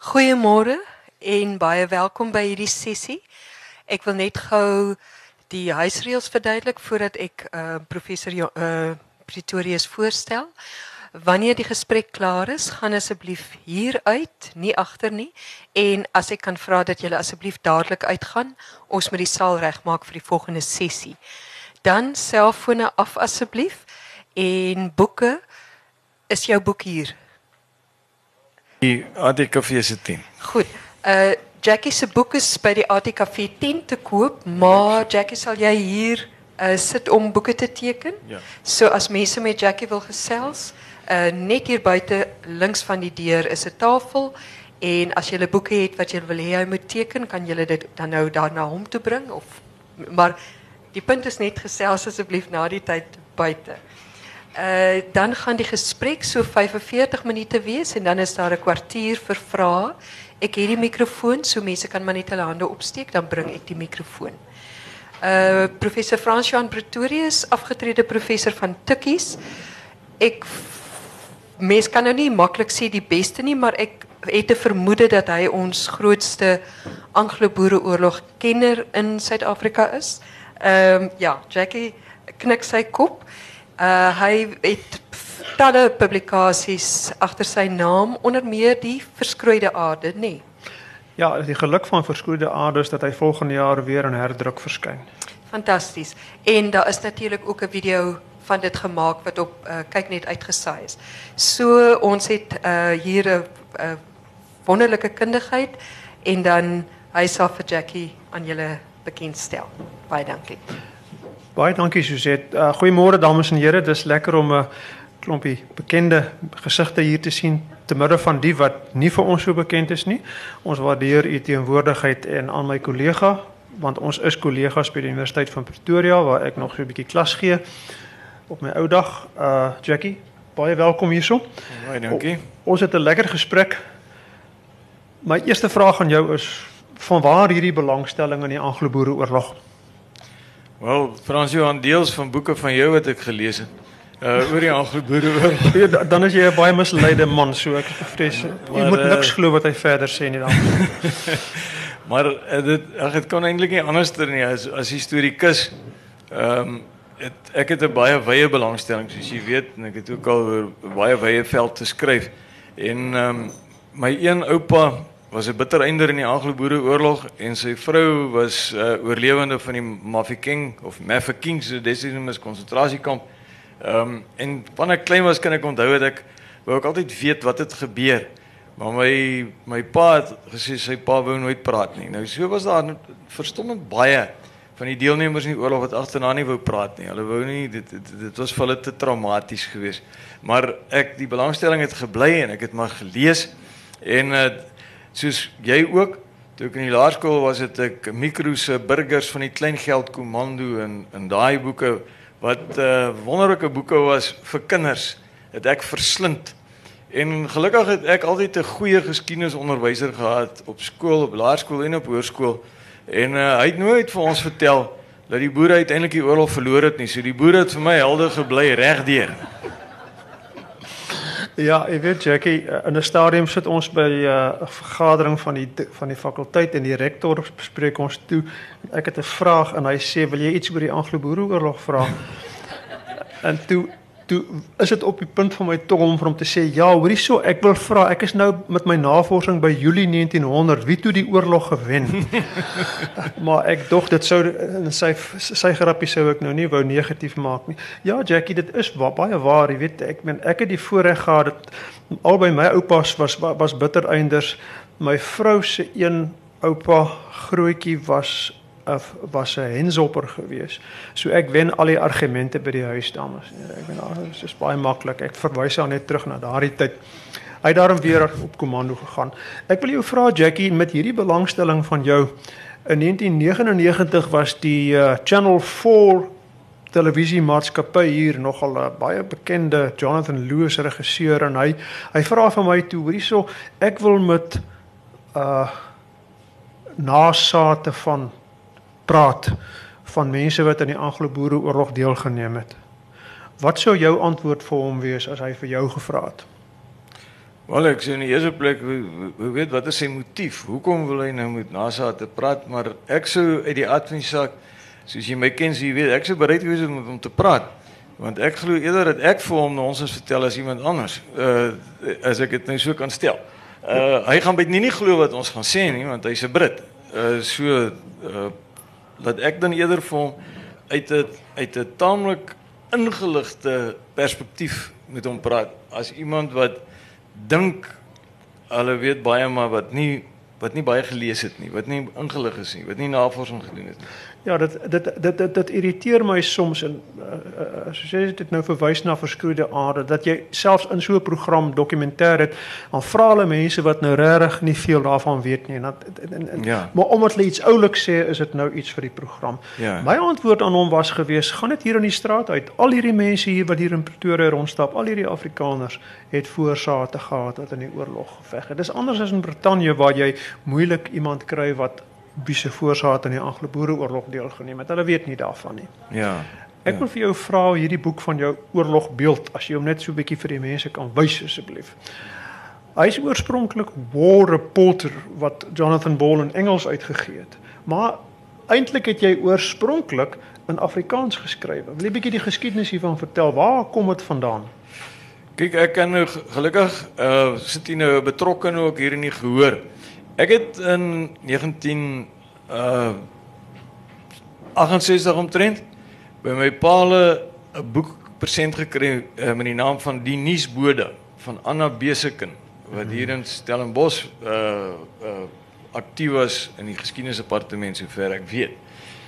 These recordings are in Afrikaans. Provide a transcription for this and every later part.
Goeiemôre en baie welkom by hierdie sessie. Ek wil net gou die huisreëls verduidelik voordat ek uh, professor uh, Pretorius voorstel. Wanneer die gesprek klaar is, gaan asseblief hier uit, nie agter nie. En as ek kan vra dat julle asseblief dadelik uitgaan, ons moet die saal regmaak vir die volgende sessie. Dan selfone af asseblief en boeke. Is jou boek hier? Die ATKV se 10. Goed. Uh Jackie se boek is by die ATKV 10 te koop, maar Jackie sal jy hier uh sit om boeke te teken? Ja. So as mense met Jackie wil gesels, uh net hier buite links van die deur is 'n tafel en as jy 'n boeke het wat jy wil hê hy moet teken, kan jy dit dan nou daar na hom toe bring of maar die punt is net gesels asseblief na die tyd buite. Uh, dan gaan die gesprek so 45 minute wees en dan is daar 'n kwartier vir vrae. Ek het die mikrofoon, so mense kan maar net hulle hande opsteek, dan bring ek die mikrofoon. Uh professor Frans-Johan Pretorius, afgetrede professor van Tikkies. Ek mens kan nou nie maklik sê die beste nie, maar ek het 'n vermoede dat hy ons grootste Anglo-Boereoorlog kenner in Suid-Afrika is. Ehm ja, Jackie knik sy kop. Uh hy het talle publikasies agter sy naam onder meer die verskroeide aarde. Nee. Ja, die geluk van verskroeide aarde is dat hy volgende jaar weer in herdruk verskyn. Fantasties. En daar is natuurlik ook 'n video van dit gemaak wat op uh, kyk net uitgesaai is. So ons het uh hier 'n uh, wonderlike kundigheid en dan hy sal vir Jackie aan julle bekendstel. Baie dankie. Baie dankie Suzette. Uh, Goeiemôre dames en here. Dis lekker om 'n uh, klompie bekende gesigte hier te sien te midde van die wat nie vir ons so bekend is nie. Ons waardeer u teenwoordigheid en aan my kollega want ons is kollegas by die Universiteit van Pretoria waar ek nog so 'n bietjie klas gee op my ou dag. Uh Jackie, baie welkom hierso. Baie dankie. O, ons het 'n lekker gesprek. My eerste vraag aan jou is van waar hierdie belangstelling in die Anglo-Boereoorlog? Wel, Frans Johan deels van boeke van jou wat ek gelees het. Uh oor die Anglo-Boereoorlog. Ja, dan is jy 'n baie misleide man, so ek vrees jy moet niks glo wat hy verder sê nie dan. maar uh, dit ag dit kan eintlik nie anderster nie as as historikus. Ehm um, het, ek het 'n baie wye belangstelling soos jy weet en ek het ook al oor baie wye veld te skryf. En ehm um, my een oupa was 'n bitter einder in die Anglo-Boereoorlog en sy vrou was 'n uh, oorlewende van die Mafeking of Mafeking se desinus konsentrasiekamp. Ehm um, en wanneer ek klein was kan ek onthou dat ek wou ek altyd weet wat het gebeur. Maar my my pa het gesê sy pa wou nooit praat nie. Nou so was daar verstommend baie van die deelnemers in die oorlog wat agterna nie wou praat nie. Hulle wou nie dit dit, dit was vir hulle te traumaties geweest. Maar ek die belangstelling het gebly en ek het maar gelees en uh, soos jy ook toe ek in die laerskool was het ek mikro se burgers van die kleingeld komando en in daai boeke wat uh, wonderlike boeke was vir kinders het ek verslind. En gelukkig het ek altyd 'n goeie geskiedenisonderwyser gehad op skool op laerskool en op hoërskool. En uh, hy het nooit vir ons vertel dat die boere uiteindelik die oorlog verloor het nie. So die boere het vir my helde gebly regdeur Ja, ek weet Jackie, eh, in 'n stadium sit ons by eh, 'n uh, vergadering van die van die fakulteit en die rektor bespreek ons toe. Ek het 'n vraag en hy sê, "Wil jy iets oor die Anglo-Boereoorlog vra?" en toe toe is dit op die punt van my tong om vir hom te sê ja, hoorie so, ek wil vra, ek is nou met my navorsing by Julie 1900, wie toe die oorlog gewen? maar ek dog dit sou in sy sy grappie sou ek nou nie wou negatief maak nie. Ja, Jackie, dit is wa, baie waar, jy weet, ek men ek het die voorreg gehad dat albei my oupas was was bitter einders. My vrou se een oupa grootjie was of was 'n henshopper gewees. So ek wen al die argumente by die huis dames. Ek ben daar is dis baie maklik. Ek verwys haar net terug na daardie tyd. Hy het daarom weer op komando gegaan. Ek wil jou vra Jackie met hierdie belangstelling van jou in 1999 was die uh, Channel 4 televisiemaatskappy hier nogal 'n uh, baie bekende Jonathan Lewis regisseur en hy hy vra vir my toe hierso ek wil met uh nasate van praat van mense wat aan die Anglo-Boereoorlog deelgeneem het. Wat sou jou antwoord vir hom wees as hy vir jou gevra het? Wel ek sê in die eerste plek hoe weet wat is sy motief? Hoekom wil hy nou met NASA te praat? Maar ek sou uit die adviessak soos jy my ken, jy weet, ek sou bereid wees om met hom te praat. Want ek glo eerder dat ek vir hom ons vertel as iemand anders. Uh as ek dit nou so kan stel. Uh hy gaan baie nie nie glo wat ons gaan sê nie want hy's 'n Brit. Uh so uh dat ek dan eerder vir hom uit 'n uit 'n taamlik ingeligte perspektief met hom praat. As iemand wat dink hulle weet baie maar wat nie wat nie baie gelees het nie, wat nie ingelig is nie, wat nie navorsing gedoen het nie. Ja, dit dit dit dit, dit irriteer my soms en uh, uh, soos jy dit nou verwys na verskroeide aarde dat jy selfs in so 'n program dokumentêr het, dan vra hulle mense wat nou regtig nie veel daarvan weet nie en dat en, en, Ja. maar omdat hulle iets oulik sê, is dit nou iets vir die program. Ja. My antwoord aan hom was gewees, gaan dit hier in die straat uit. Al hierdie mense hier wat hier in Pretoria rondstap, al hierdie Afrikaners het voorsate gehad wat in die oorlog geveg het. Dis anders as in Brittanje waar jy moeilik iemand kry wat wie se voorsate in die Anglo-Boereoorlog deelgeneem het. Hulle weet nie daarvan nie. Ja. Ek wil vir jou vra hierdie boek van jou oorlogbeeld as jy hom net so 'n bietjie vir die mense kan wys asseblief. Hy is oorspronklik War Reporter wat Jonathan Ball in Engels uitgegee het. Maar eintlik het jy oorspronklik in Afrikaans geskryf. Wil jy bietjie die geskiedenis hiervan vertel? Waar kom dit vandaan? Kyk, ek kan nou ge- gelukkig uh sit hier nou betrokke ook hier in die gehoor. Ek het in 19 uh 68 omtrent by my paale 'n boek persent gekry uh, met die naam van Die nuusbode van Anna Beseken wat hier in Stellenbosch uh uh aktief was in die geskiedenisdepartement sover ek weet.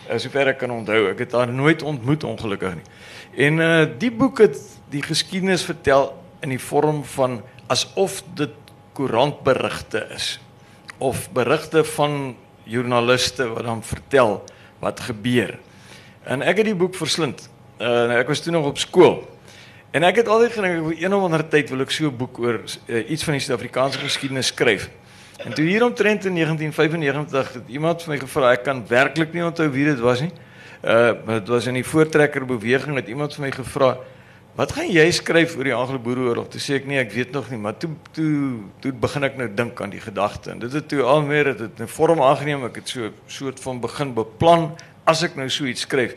Uh, sover ek kan onthou, ek het haar nooit ontmoet ongelukkig nie. En uh die boek het die geskiedenis vertel in die vorm van asof dit koerantberigte is of berigte van joernaliste wat dan vertel wat gebeur. En ek het die boek verslind. Uh ek was toe nog op skool. En ek het altyd gedink ek wil een of ander tyd wil ek so 'n boek oor uh, iets van die Suid-Afrikaanse geskiedenis skryf. En toe hier omtrent in 1995 het iemand vir my gevra, ek kan werklik nie onthou wie dit was nie. Uh dit was in die voortrekker beweging het iemand vir my gevra, "Wat gaan jy skryf oor die Anglo-Boereoorlog?" Toe sê ek, "Nee, ek weet nog nie, maar toe toe toe begin ek nou dink aan die gedagte en dit het toe al meer dit het 'n vorm aangeneem. Ek het so soort van begin beplan as ek nou so iets skryf.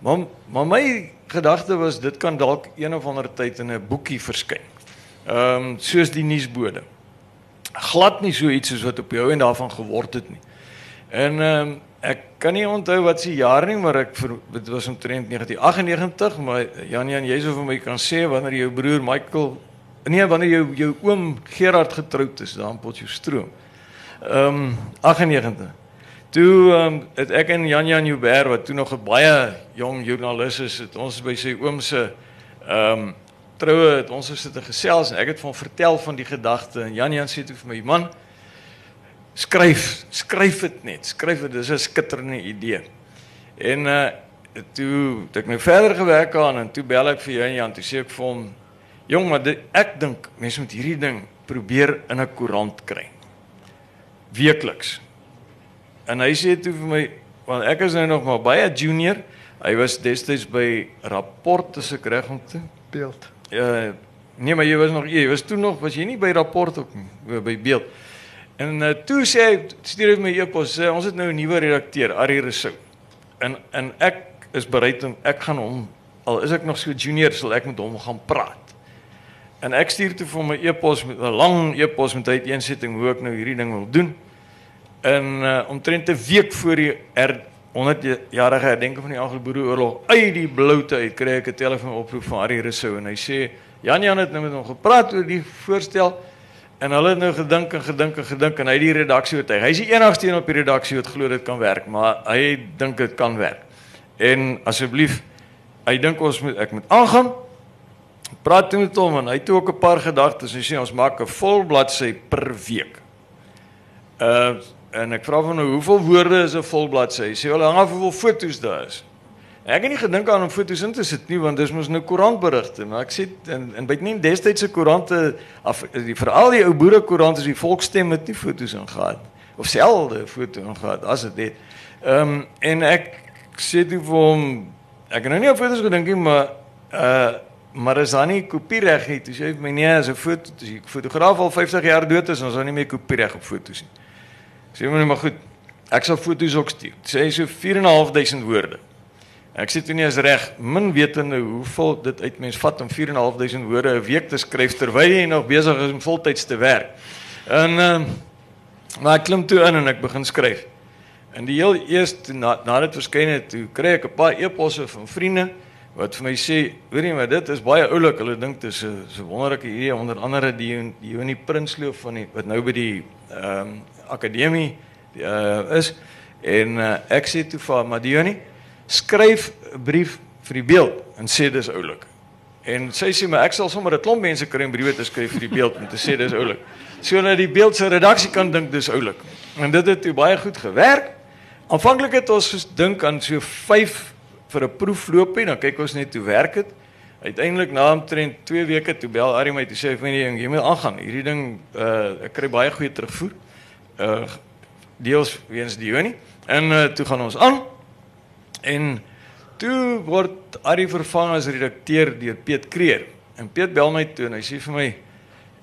Maar maar my gedagte was dit kan dalk een of ander tyd in 'n boekie verskyn. Ehm um, soos die nuusbode. Glad nie so iets soos wat op jou en daarvan geword het nie. En ehm um, ek kan nie onthou wat se jaar nie, maar ek dit was omtrent 1998, maar Jan Jan jy sou vir my kan sê wanneer jou broer Michael nee, wanneer jou jou oom Gerard getroud is daar in Potchefstroom. Ehm um, 98. Toe um, het ek en Jan Jan Joubert wat toe nog 'n baie jong joernalis is, het ons by sy oom se ehm um, troue het ons gesit en gesels en ek het hom vertel van die gedagte en Jan Jan sê toe vir my man skryf, skryf dit net. Skryf dit, dis 'n skitterende idee. En uh toe het ek nou verder gewerk aan en toe bel ek vir Jan Jan, toe sê ek vir hom jong, maar dit, ek dink mense moet hierdie ding probeer in 'n koerant kry. Weekliks. En hy sê toe vir my, want ek is nou nog maar baie junior. Hy was destyds by Rapport as ek reg onthou. Beeld. Ja, nee, maar jy was nog jy was toe nog was jy nie by Rapport ook nie, by Beeld. En uh, toe sê hy stuur hy my e-pos sê ons het nou 'n nuwe redakteur, Ari Rousseau. En en ek is bereid om ek gaan hom al is ek nog so junior sal ek met hom gaan praat. En ek stuur toe vir 'n e-pos met 'n lang e-pos met uiteensetting hoe ek nou hierdie ding wil doen. En uh, omtrent 'n week voor die er 100 jarige herdenking van die Anglo-Boereoorlog uit die bloute uit kry ek 'n telefoonoproep van Harry Rousseau en hy sê Jan Jan het nou met hom gepraat oor die voorstel en hulle het nou gedink en gedink en gedink en hy die redaksie oortuig. Hy is die enigste een op die redaksie wat glo dit kan werk, maar hy dink dit kan werk. En asseblief hy dink ons moet ek moet aangaan. Praat toe met hom en hy het ook 'n paar gedagtes. Hy sê ons maak 'n vol bladsy per week. Uh en ek vra van nou hoeveel woorde is 'n vol bladsy? Hy sê wel hang af hoeveel foto's daar is. Ek het nie gedink aan om foto's in te sit nie want dis mos nou koerantberigte, maar ek sê en en baie nie destydse koerante af die veral die ou boerekoerante is die volksstem het nie foto's ingehaat of selde foto ingehaat as dit het. Ehm um, en ek sê toe vir hom ek het nou nie op foto's gedink nie, maar uh maar daar nie kopiereg sê hy vir my nee, as 'n foto, as die fotograaf al 50 jaar dood is, ons dan nie meer kopiereg op foto's nie. Sê my maar goed. Ek sal foto's ook stuur. Sê hy so 4.500 woorde. Ek sê toe nie is reg, min wetende hoeveel dit uit mens vat om 4.500 woorde 'n week te skryf terwyl jy nog besig is om voltyds te werk. En ehm uh, maar ek klim toe in en ek begin skryf. En die heel eerste na, na dit verskyn het, toe kry ek 'n paar e-posse van vriende wat vir my sê, weet jy maar dit is baie oulik. Hulle dink dit is 'n so wonderlike idee onder andere die die Jonie Prinsloof van die wat nou by die ehm um, akademie uh, is en uh, ek sê toe vir Madioni skryf 'n brief vir die beeld en sê dis oulik. En sy sê maar ek sal sommer 'n klomp mense kry om briewe te skryf vir die beeld om te sê dis oulik. So dat die beeld se redaksie kan dink dis oulik. En dit het baie goed gewerk. Aanvanklik het ons gedink aan so 5 vir 'n proefloopie, dan kyk ons net hoe werk dit. Uiteindelik na omtrent 2 weke toe bel Ari my toe sê hy vir my jy moet aangaan. Hierdie ding uh ek kry baie goeie terugvoer. Uh deels weens die Jonie. En uh, toe gaan ons aan. En toe word Ari vervang as redakteur deur Piet Kreer. En Piet bel my toe en hy sê vir my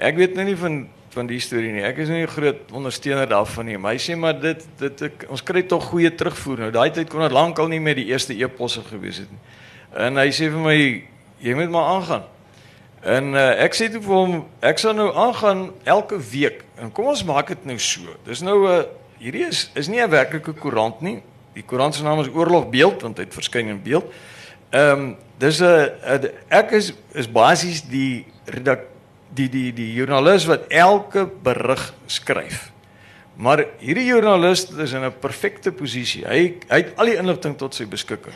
ek weet nou nie van van die storie nie. Ek is nie 'n groot ondersteuner daarvan nie, maar hy sê maar dit dit ek, ons kry tog goeie terugvoer. Nou daai tyd kon dit lankal nie meer die eerste e-posse gewees het nie. En hy sê vir my jy moet maar aangaan. En uh, ek sê toe vir hom ek sal nou aangaan elke week. En kom ons maak dit nou so. Dis nou 'n uh, hierdie is is nie 'n werklike koerant nie. Die koerant se naam is Oorlogbeeld want hy het verskyn in beeld. Ehm um, dis 'n ek is is basies die redak die die die joernalis wat elke berig skryf. Maar hierdie joernalis is in 'n perfekte posisie. Hy hy het al die inligting tot sy beskikking.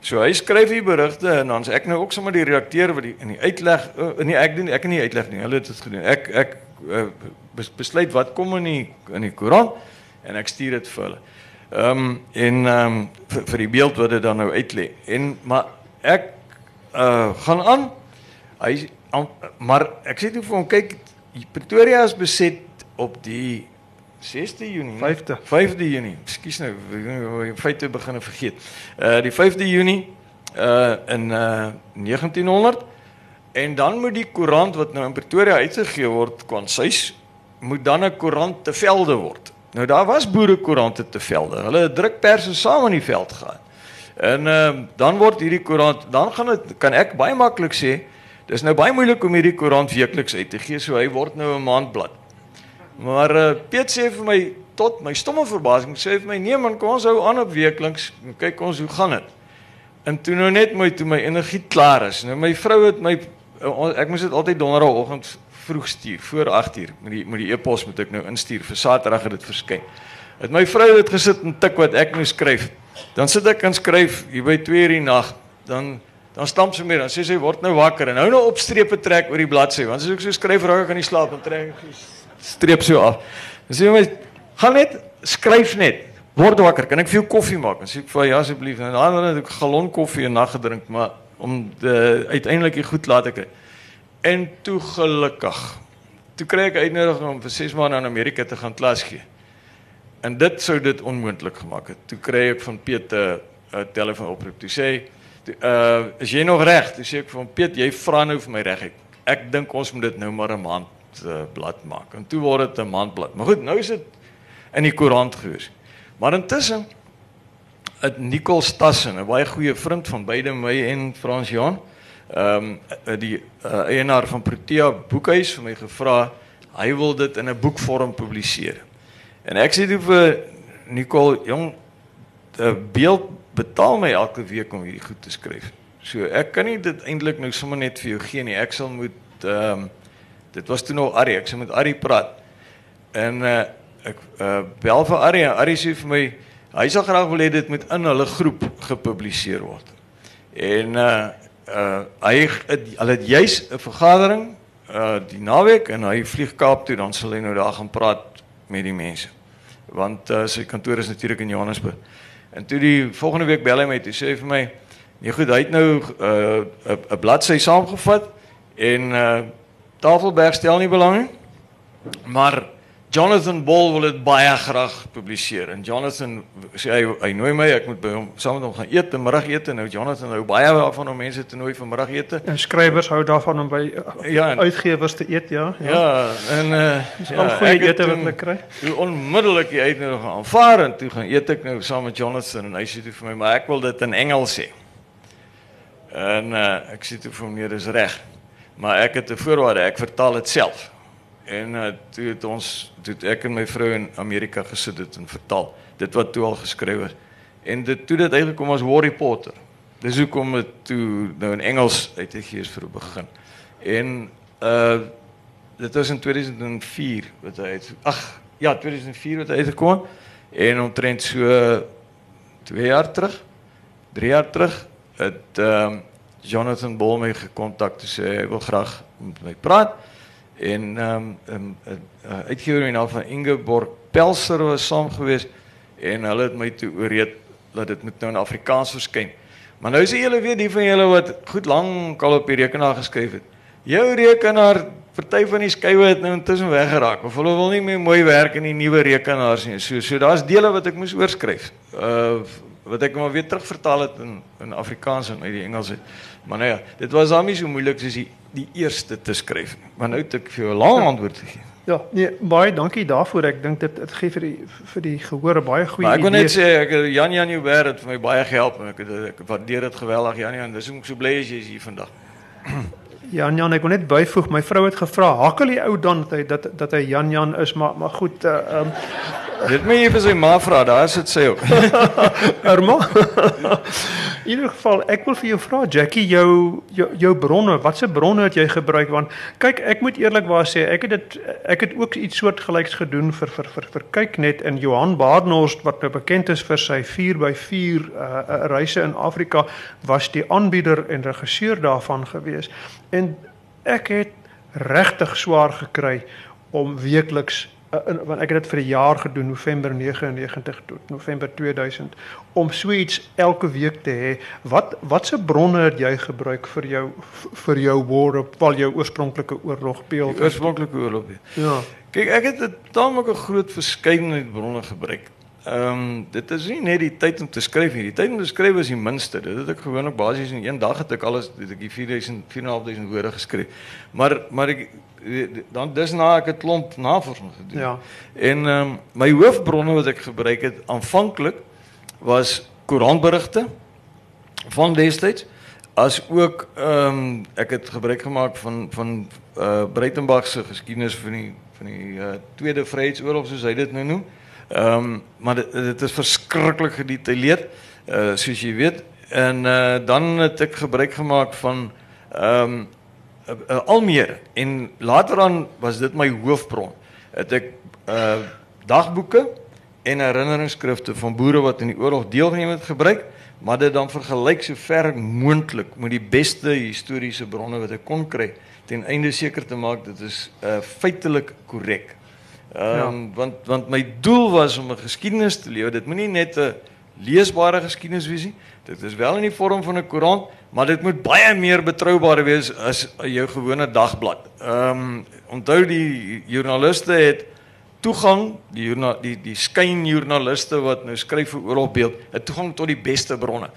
So hy skryf hier berigte en dan's ek nou ook sommer die redakteur wat die in die uitleg uh, nee ek doen ek kan nie uitleg nie. Hulle het dit gedoen. Ek ek uh, besluit wat kom in die in die koerant en ek stuur dit vir hulle. Ehm um, en ehm um, vir, vir die beeld wat dit dan nou uitlê. En maar ek uh gaan aan. Hy an, maar ek sê toe vir hom kyk Pretoria is beset op die 6de Junie. 5de. 5de Junie. Ekskuus nou, ek feite begin vergeet. Uh die 5de Junie uh in uh 1900 en dan moet die koerant wat nou in Pretoria uitgegee word, Kwansuis, moet dan 'n koerant te velde word. Nou daar was boerekoerante te velde. Hulle het drukperse saam in die veld gehad. En ehm uh, dan word hierdie koerant, dan gaan dit kan ek baie maklik sê, dis nou baie moeilik om hierdie koerant weekliks uit te gee, so hy word nou 'n maandblad. Maar uh, Piet sê vir my tot my stomme verbasing, sê vir my nee man, kom ons hou aan op weekliks. Kyk ons hoe gaan dit. En toe nou net my toe my energie klaar is. Nou my vrou het my ek moes dit altyd donderdagoggend vroeg stuur voor 8uur met die met die e-pos moet ek nou instuur vir Saterdag het dit verskyn. Het my vrou het gesit en tik wat ek moet skryf. Dan sit ek en skryf hier by 2uur die nag. Dan dan stamp sy meer dan sê sy word nou wakker en hou nou op strepe trek oor die bladsy want as ek so skryf raak ek aan die slaap en trek streep so af. Dan sê my gaan net skryf net. Word wakker. Kan ek vir jou koffie maak? Dan sê ek vir ja asseblief. En dan het ek 'n galon koffie 'n nag gedrink, maar om de, uiteindelik goed laat ek het. En toe gelukkig. Toe kry ek uitnodiging om vir 6 maande in Amerika te gaan klas gee. En dit sou dit onmoontlik gemaak het. Toe kry ek van Piet 'n telefoon oproep. Toe sê hy, "Uh, is jy nog reg?" Toe sê ek hom, "Piet, jy vra nou vir my reg. Ek, ek dink ons moet dit nou maar 'n maand uh, blad maak." En toe word dit 'n maandblad. Maar goed, nou is dit in die koerant gewees. Maar intussen het Nicole Stassen, 'n baie goeie vriend van beide my en Frans Jan, ehm um, die uh, eienaar van Protea Boekhuis vir my gevra hy wil dit in 'n boekvorm publiseer. En ek sê toe vir Nicole, jong, 'n beeld betaal my elke week om hierdie goed te skryf. So ek kan nie dit eintlik nou sommer net vir jou gee nie. Ek sal moet ehm um, dit was toe nog Ari, ek sê met Ari praat. En uh, ek uh, bel vir Ari en Ari sê vir my hy sal graag wil hê dit moet in hulle groep gepubliseer word. En uh uh hy hulle het juis 'n vergadering uh die naweek en hy vlieg Kaap toe dan sal hy nou daar gaan praat met die mense. Want uh sy kantoor is natuurlik in Johannesburg. En toe die volgende week bel hy my toe sê vir my nee goed hy het nou uh, 'n bladsy saamgevat en uh Tafelberg stel nie belang nie. Maar Jonathan Ball wil dit baie graag publiseer en Jonathan sê hy hy nooi my ek moet by hom saam met hom gaan eet en middagete nou Jonathan hou baie daarvan om mense te nooi vir middagete. En skrywers hou daarvan om by Ja, en- uitgewers te eet, ja. Ja, en uh Ja, al goeie ete wat hulle kry. Toe onmiddellik die uitnodiging aanvaar en toe gaan eet ek nou saam met Jonathan en hy sê toe vir my maar ek wil dit in Engels sê. En uh ek sê toe vir hom nee, dis reg. Maar ek het 'n voorwaarde, ek vertaal dit self. En uh toe het ons toe het ek en my vrou in Amerika gesit dit en vertaal dit wat toe al geskryf is. En dit toe dit uitgekom as Harry Potter. Dis hoekom dit toe nou in Engels uitgegee is vir begin. En uh dit was in 2004 wat hy uit ag ja 2004 wat hy uitgekom en omtrent so 2 jaar terug 3 jaar terug het ehm um, Jonathan Ball my gekontak te sê hy wil graag met my praat en ehm um, um, uh, uitgewer in naam van Ingeborg Pelser was saam gewees en hulle het my toe ooreed dat dit moet nou in Afrikaans verskyn. Maar nou sê julle weet die van julle wat goed lank al op die rekenaar geskryf het. Jou rekenaar, party van die skywe het nou intussen weggeraak of hulle wil nie meer mooi werk in die nuwe rekenaars nie. So so daar's dele wat ek moes oorskryf. Uh wat ek maar weer terugvertaal het in in Afrikaans en uit die Engels uit. Maar nou ja, dit was dan nie so moeilik soos die die eerste te skryf nie. Maar nou het ek vir jou 'n lang antwoord gegee. Ja, nee, baie dankie daarvoor. Ek dink dit dit gee vir die vir die gehoor baie goeie Maar ek wil net idee. sê ek Jan Jan Joubert het vir my baie gehelp en ek het ek waardeer dit geweldig Jan Jan. Dis hoekom ek so bly as jy is hier vandag. Jan Jan, ek wil net byvoeg, my vrou het gevra, hakkel die ou dan dat hy dat dat hy Jan Jan is, maar maar goed, uh, um Dit moet jy vir sy ma vra, daar sit sy ook. Irma. In ieder geval, ek wil vir jou vra Jackie, jou jou, jou bronne, watse bronne het jy gebruik want kyk, ek moet eerlikwaar sê, ek het dit ek het ook iets soortgelyks gedoen vir vir vir vir kyk net in Johan Badenhorst wat nou bekend is vir sy 4x4 uh, uh, reise in Afrika, was die aanbieder en regisseur daarvan gewees. En ek het regtig swaar gekry om weekliks in, want ek het dit vir 'n jaar gedoen November 99 tot November 2000 om so iets elke week te hê. Wat watse bronne het jy gebruik vir jou vir jou war op al jou oorspronklike oorlogbeeld? Die oorspronklike oorlog. Ja. Kyk, ek het 'n taamlik 'n groot verskeidenheid bronne gebruik. Ehm um, dit is nie net die tyd om te skryf nie. Die tyd om te skryf is die minste. Dit het ek gewoonlik basies in een dag het ek alles het ek die 4000 4500 woorde geskryf. Maar maar ek dan dis na ek 'n klomp navorsing gedoen. Ja. En ehm um, my hoofbronne wat ek gebruik het aanvanklik was koerantberigte van destyds as ook ehm um, ek het gebruik gemaak van van uh Breitenberg se geskiedenis van die van die uh, Tweede Vryheidsoorlog soos hy dit nou noem. Ehm um, maar dit, dit is verskriklik gedetailleerd uh soos jy weet en uh dan het ek gebruik gemaak van ehm um, uh, uh, Almere en later aan was dit my hoofbron. Het ek uh dagboeke en herinneringsskrifte van boere wat in die oorlog deelgeneem het gebruik, maar dit dan vergelyk so ver moontlik met die beste historiese bronne wat ek kon kry ten einde seker te maak dit is uh feitelik korrek. Ehm um, ja. want want my doel was om 'n geskiedenis te lewer. Dit moenie net 'n leesbare geskiedenis wees nie. Dit is wel in die vorm van 'n koerant, maar dit moet baie meer betroubaar wees as jou gewone dagblad. Ehm um, onthou die joernaliste het toegang die joerna, die die skynjoernaliste wat nou skryf vir oorlogbeeld, het toegang tot die beste bronne.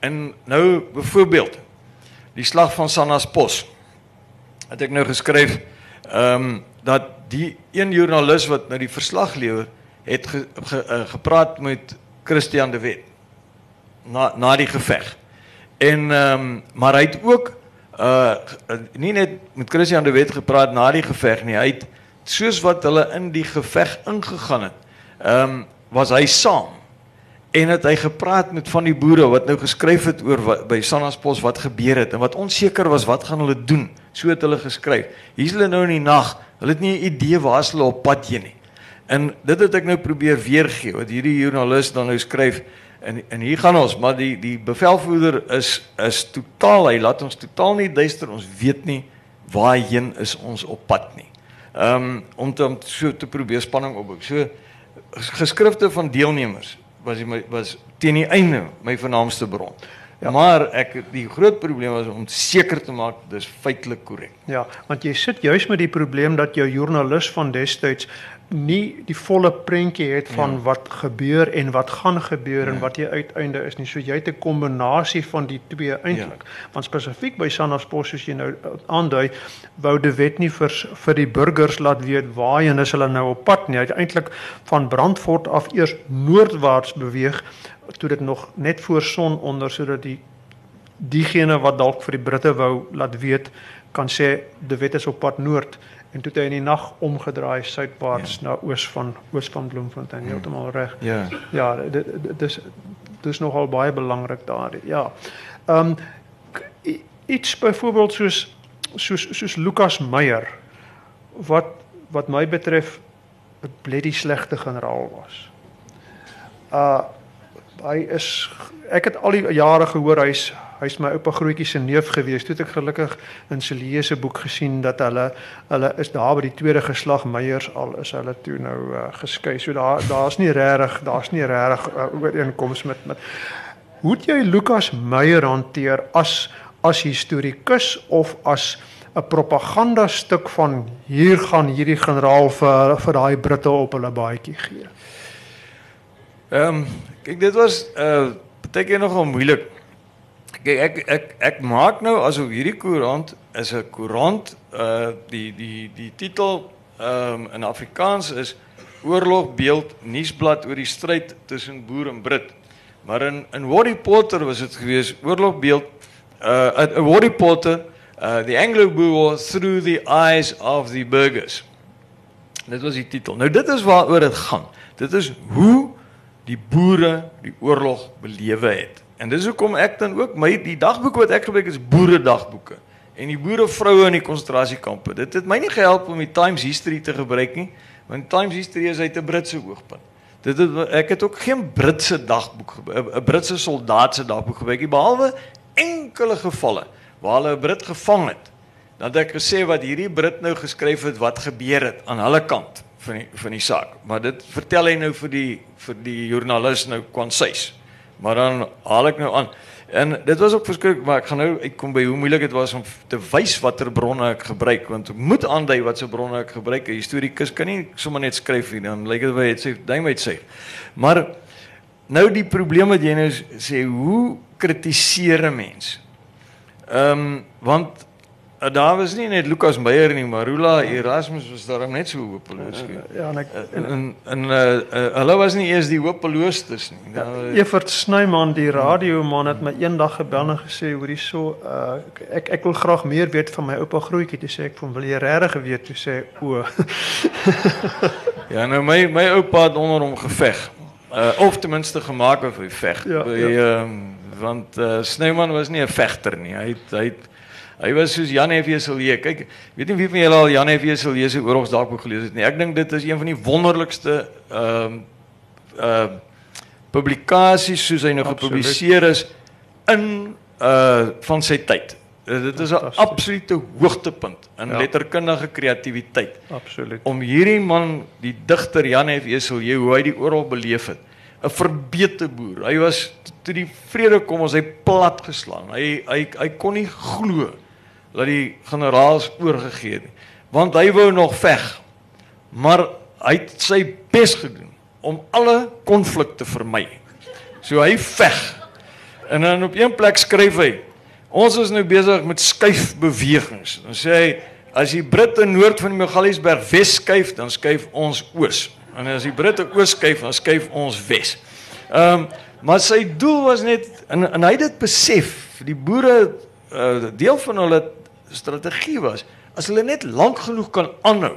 En nou byvoorbeeld die slag van Sanaspos het ek nou geskryf ehm um, dat die een joernalis wat nou die verslag lewer het ge, ge, uh, gepraat met Christian de Wet na na die geveg. En ehm um, maar hy het ook uh nie net met Christian de Wet gepraat na die geveg nie. Hy het soos wat hulle in die geveg ingegaan het, ehm um, was hy saam en het hy gepraat met van die boere wat nou geskryf het oor wat, by Sanaspos wat gebeur het en wat onseker was wat gaan hulle doen. So het hulle geskryf. Hier's hulle nou in die nag. Hulle het nie 'n idee waar hulle op pad heen nie. En dit het ek nou probeer weergee wat hierdie joernalis dan nou skryf en en hier gaan ons, maar die die bevelvoerder is is totaal hy laat ons totaal nie duister. Ons weet nie waarheen is ons op pad nie. Ehm um, om te om so te probeer spanning opbou. So geskrifte van deelnemers was die, was teen die einde my vernaamste bron. Ja. Maar ek die groot probleem was om seker te maak dis feitelik korrek. Ja, want jy sit juis met die probleem dat jou joernalis van destyds nie die volle prentjie het van Ja. wat gebeur en wat gaan gebeur en Ja. wat die uiteinde is nie. So jy het 'n kombinasie van die twee eintlik. Ja. Want spesifiek by Sanderspos soos jy nou uh, aandui, wou die wet nie vir vir die burgers laat weet waarheen is hulle nou op pad nie. Hy het eintlik van Brandfort af eers noordwaarts beweeg toe dit nog net voor son onder sodat die diegene wat dalk vir die Britte wou laat weet kan sê die wet is op pad noord en toe het hy in die nag omgedraai suidwaarts ja. na oos van oos van Bloemfontein heeltemal reg. Ja. Ja, dit dis dis nogal baie belangrik daar. Ja. Ehm um, iets byvoorbeeld soos soos soos Lukas Meyer wat wat my betref 'n bloody slegte generaal was. Uh hy is ek het al die jare gehoor hy's hy's my oupa grootjie se neef gewees. Toe het ek gelukkig in Celie se boek gesien dat hulle hulle is daar by die tweede geslag Meyers al is hulle toe nou uh, geskei. So daar daar's nie regtig daar's nie regtig uh, ooreenkoms met met Hoe het jy Lukas Meyer hanteer as as historikus of as 'n propaganda stuk van hier gaan hierdie generaal vir vir daai Britte op hulle baadjie gee? Ehm um, dit was uh baie keer nogal moeilik. Kyk ek ek ek maak nou asof hierdie koerant is 'n koerant uh die die die titel ehm um, in Afrikaans is Oorlogbeeld nuusblad oor die stryd tussen boer en Brit. Maar in in Worry Potter was dit gewees Oorlogbeeld uh 'n Worry Potter uh the Anglo-Boer through the eyes of the burgers. Dit was die titel. Nou dit is waaroor dit gaan. Dit is hoe die boere die oorlog belewe het. En dis hoekom ek dan ook my die dagboeke wat ek gebruik is boere dagboeke en die boere vroue in die konsentrasiekampe. Dit het my nie gehelp om die Times History te gebruik nie, want Times History is uit 'n Britse oogpunt. Dit het ek het ook geen Britse dagboek 'n Britse soldaat se dagboek gebruik nie behalwe enkele gevalle waar hulle 'n Brit gevang het. Dan het ek gesê wat hierdie Brit nou geskryf het wat gebeur het aan hulle kant van die van die saak. Maar dit vertel hy nou vir die vir die joernalis nou kwansuis. Maar dan haal ek nou aan. En dit was ook verskriklik, maar ek gaan nou uitkom by hoe moeilik dit was om te wys watter bronne ek gebruik want ek moet aandui wat se bronne ek gebruik. 'n Historikus kan nie sommer net skryf nie, dan lyk dit of hy dit sê uit sê. Maar nou die probleem wat jy nou sê, hoe kritiseer 'n mens? Ehm um, want daar was nie net Lukas Meyer nie, Marula Erasmus was daar net so hopeloos. Ja, en ek En en, en uh, uh, hulle was nie eers die hopeloostes nie. Ja, Nou, Evert Snyman die radioman het my eendag gebel en gesê hoor hierso uh, ek ek wil graag meer weet van my oupa grootjie toe sê ek van wil jy regtig weet toe sê o Ja, nou my my oupa het onder hom geveg. Uh of ten minste gemaak of hy veg. Ja, By, ja. ehm want uh Snyman was nie 'n vegter nie. Hy het, hy het, hy was soos Jan F. Silje. Kyk, weet nie wie van julle al Jan F. Silje se oorlogsdagboek gelees het nie. Ek dink dit is een van die wonderlikste ehm uh publikasies soos hy nou Absoluut. gepubliseer is in uh van sy tyd. Uh, dit is 'n absolute hoogtepunt in Ja. letterkundige kreatiwiteit absoluut om hierdie man, die digter Jan F. Eselje, hoe hy die oorlog beleef het. 'n Verbeete boer. Hy was toe die vrede kom, ons hy plat geslaan. Hy hy hy kon nie glo dat die generaals oorgegee het nie. Want hy wou nog veg. Maar hy het sy bes gedoen om alle konflik te vermy. So hy veg. En dan op een plek skryf hy: "Ons is nou besig met skuifbewegings." Dan sê hy: "As die Britte noord van die Magaliesberg wes skuif, dan skuif ons oos. En as die Britte oos skuif, dan skuif ons wes." Ehm, um, maar sy doel was net en en hy het dit besef, die boere uh, deel van hulle strategie was, as hulle net lank genoeg kan aanhou,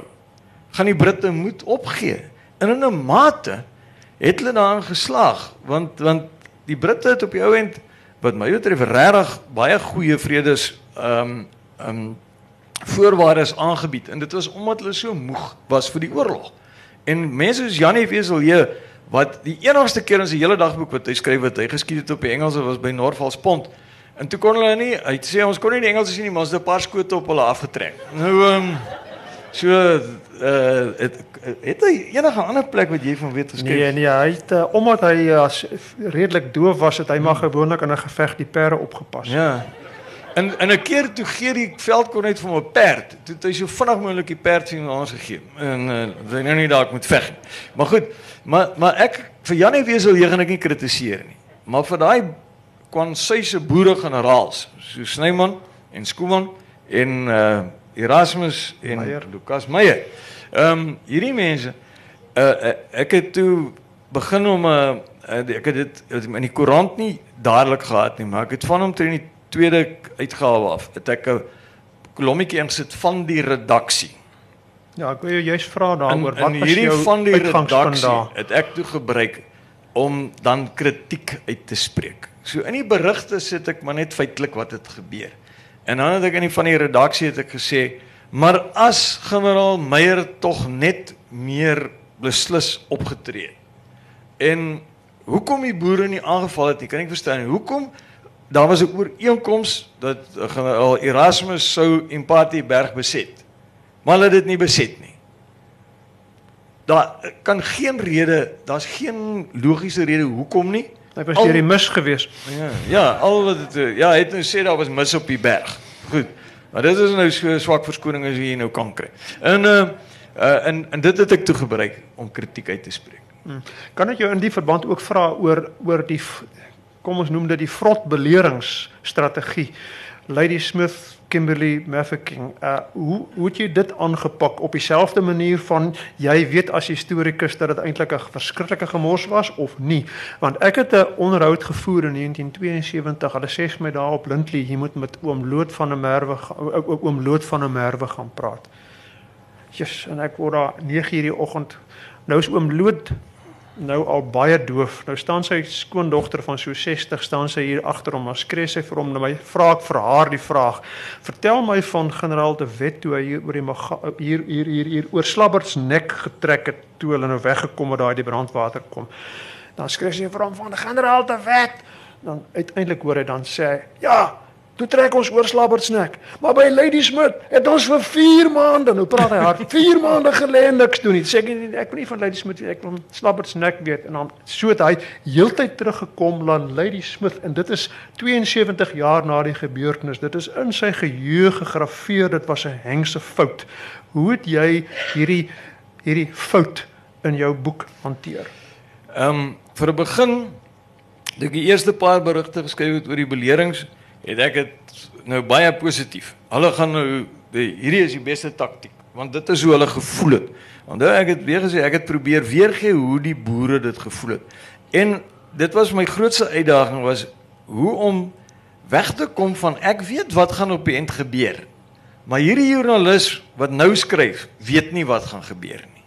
gaan die Britte moet opgee. En in 'n mate het hulle daarin geslaag want want die Britte het op die ou end wat my betref regtig baie goeie vredes ehm um, ehm um, voorwaardes aangebied en dit was omdat hulle so moeg was vir die oorlog. En mense soos Janie Weselje wat die enigste keer in sy hele dagboek wat hy skryf wat hy geskied het op die Engelse was by Norvalspont. En toe kon hulle nie, hy sê ons kon nie die Engelse sien nie, maar ons het 'n paar skote op hulle afgetrek. Nou ehm um, so uh het, het hy enige ander plek wat jy van weet geskryf? nee nee hy het uh, omdat hy uh, redelik doof was het hy maar gewoonlik in 'n geveg die perde opgepas Ja. En en 'n keer toe gee die veldkon net vir my 'n perd. Toe het hy so vinnig moontlik die perd vir ons gegee. En uh, hy nou nie dalk moet veg nie. Maar goed, maar maar ek vir Janie Wesel hier gaan ek nie kritiseer nie. Maar vir daai kwansuise boere generaals, so Snyman en Skooman en uh Erasmus en Meyer. Lukas Meyer. Ehm um, hierdie mense uh, ek het toe begin om 'n uh, ek het dit in die koerant nie dadelik gehad nie, maar ek het van hom teen die tweede uitgawe af, het ek 'n kolommetjie ingesit van die redaksie. Ja, ek wil jou juist vra daaroor wat was hierdie jou van die redaksie het ek toe gebruik om dan kritiek uit te spreek. So in die berigte sit ek maar net feitelik wat het gebeur. En dan het ek in die van die redaksie het ek gesê, maar as generaal Meyer tog net meer beslis opgetree het. En hoekom die boere nie aangeval het nie, kan ek verstaan. Hoekom daar was 'n ooreenkoms dat generaal Erasmus sou Empatie berg beset. Maar hulle het dit nie beset nie. Daar kan geen rede, daar's geen logiese rede hoekom nie. Ek was Al- deur die mis gewees. Ja, ja, al wat het, eh, ja, hy het nou sê daar was mis op die berg. Goed. Maar dit is nou so swak verskoning as jy nou kan kry. En uh uh en en dit het ek toe gebruik om kritiek uit te spreek. Hmm. Kan ek jou in die verband ook vra oor oor die kom ons noem dit die vrot beleringsstrategie. Lady Smith, Kimberley Mafeking, uh hoe hoe het jy dit aangepak op dieselfde manier van jy weet as historikus dat dit eintlik 'n verskriklike gemors was of nie? Want ek het 'n onderhoud gevoer in 1972. Hulle sê vir my daar op Lindley, jy moet met oom Loot van der Merwe oom Loot van der Merwe gaan praat. Jesus, en ek word daar 9:00 die oggend. Nou is oom Loot nou al baie doof. Nou staan sy skoondogter van so 60 staan sy hier agter hom. Maar skree sy vir hom na my vra ek vir haar die vraag. Vertel my van generaal de Wet toe hy hier oor die Maga- hier hier hier hier oor Slabberts nek getrek het toe hulle nou weggekom het daai die brandwater kom. Dan skree sy vir hom van generaal de Wet. Dan uiteindelik hoor hy dan sê hy, ja, Toe trek ons oor Slabbertsnek. Maar by Lady Smith het ons vir 4 maande, nou praat hy hard, 4 maande gelê niks doen nie. Sê ek nie, ek wil nie van Lady Smith weet, ek wil Slabbertsnek weet en dan so het hy heeltyd teruggekom na Lady Smith en dit is 72 jaar na die gebeurtenis. Dit is in sy geheue gegraveer. Dit was 'n hengse fout. Hoe het jy hierdie hierdie fout in jou boek hanteer? Ehm um, vir 'n begin ek die eerste paar berigte geskryf het oor die belerings, het ek dit nou baie positief. Hulle gaan nou die, hierdie is die beste taktiek want dit is hoe hulle gevoel het. Want ek het weer gesê ek het probeer weergee hoe die boere dit gevoel het. En dit was my grootste uitdaging was hoe om weg te kom van ek weet wat gaan op die end gebeur. Maar hierdie joernalis wat nou skryf, weet nie wat gaan gebeur nie.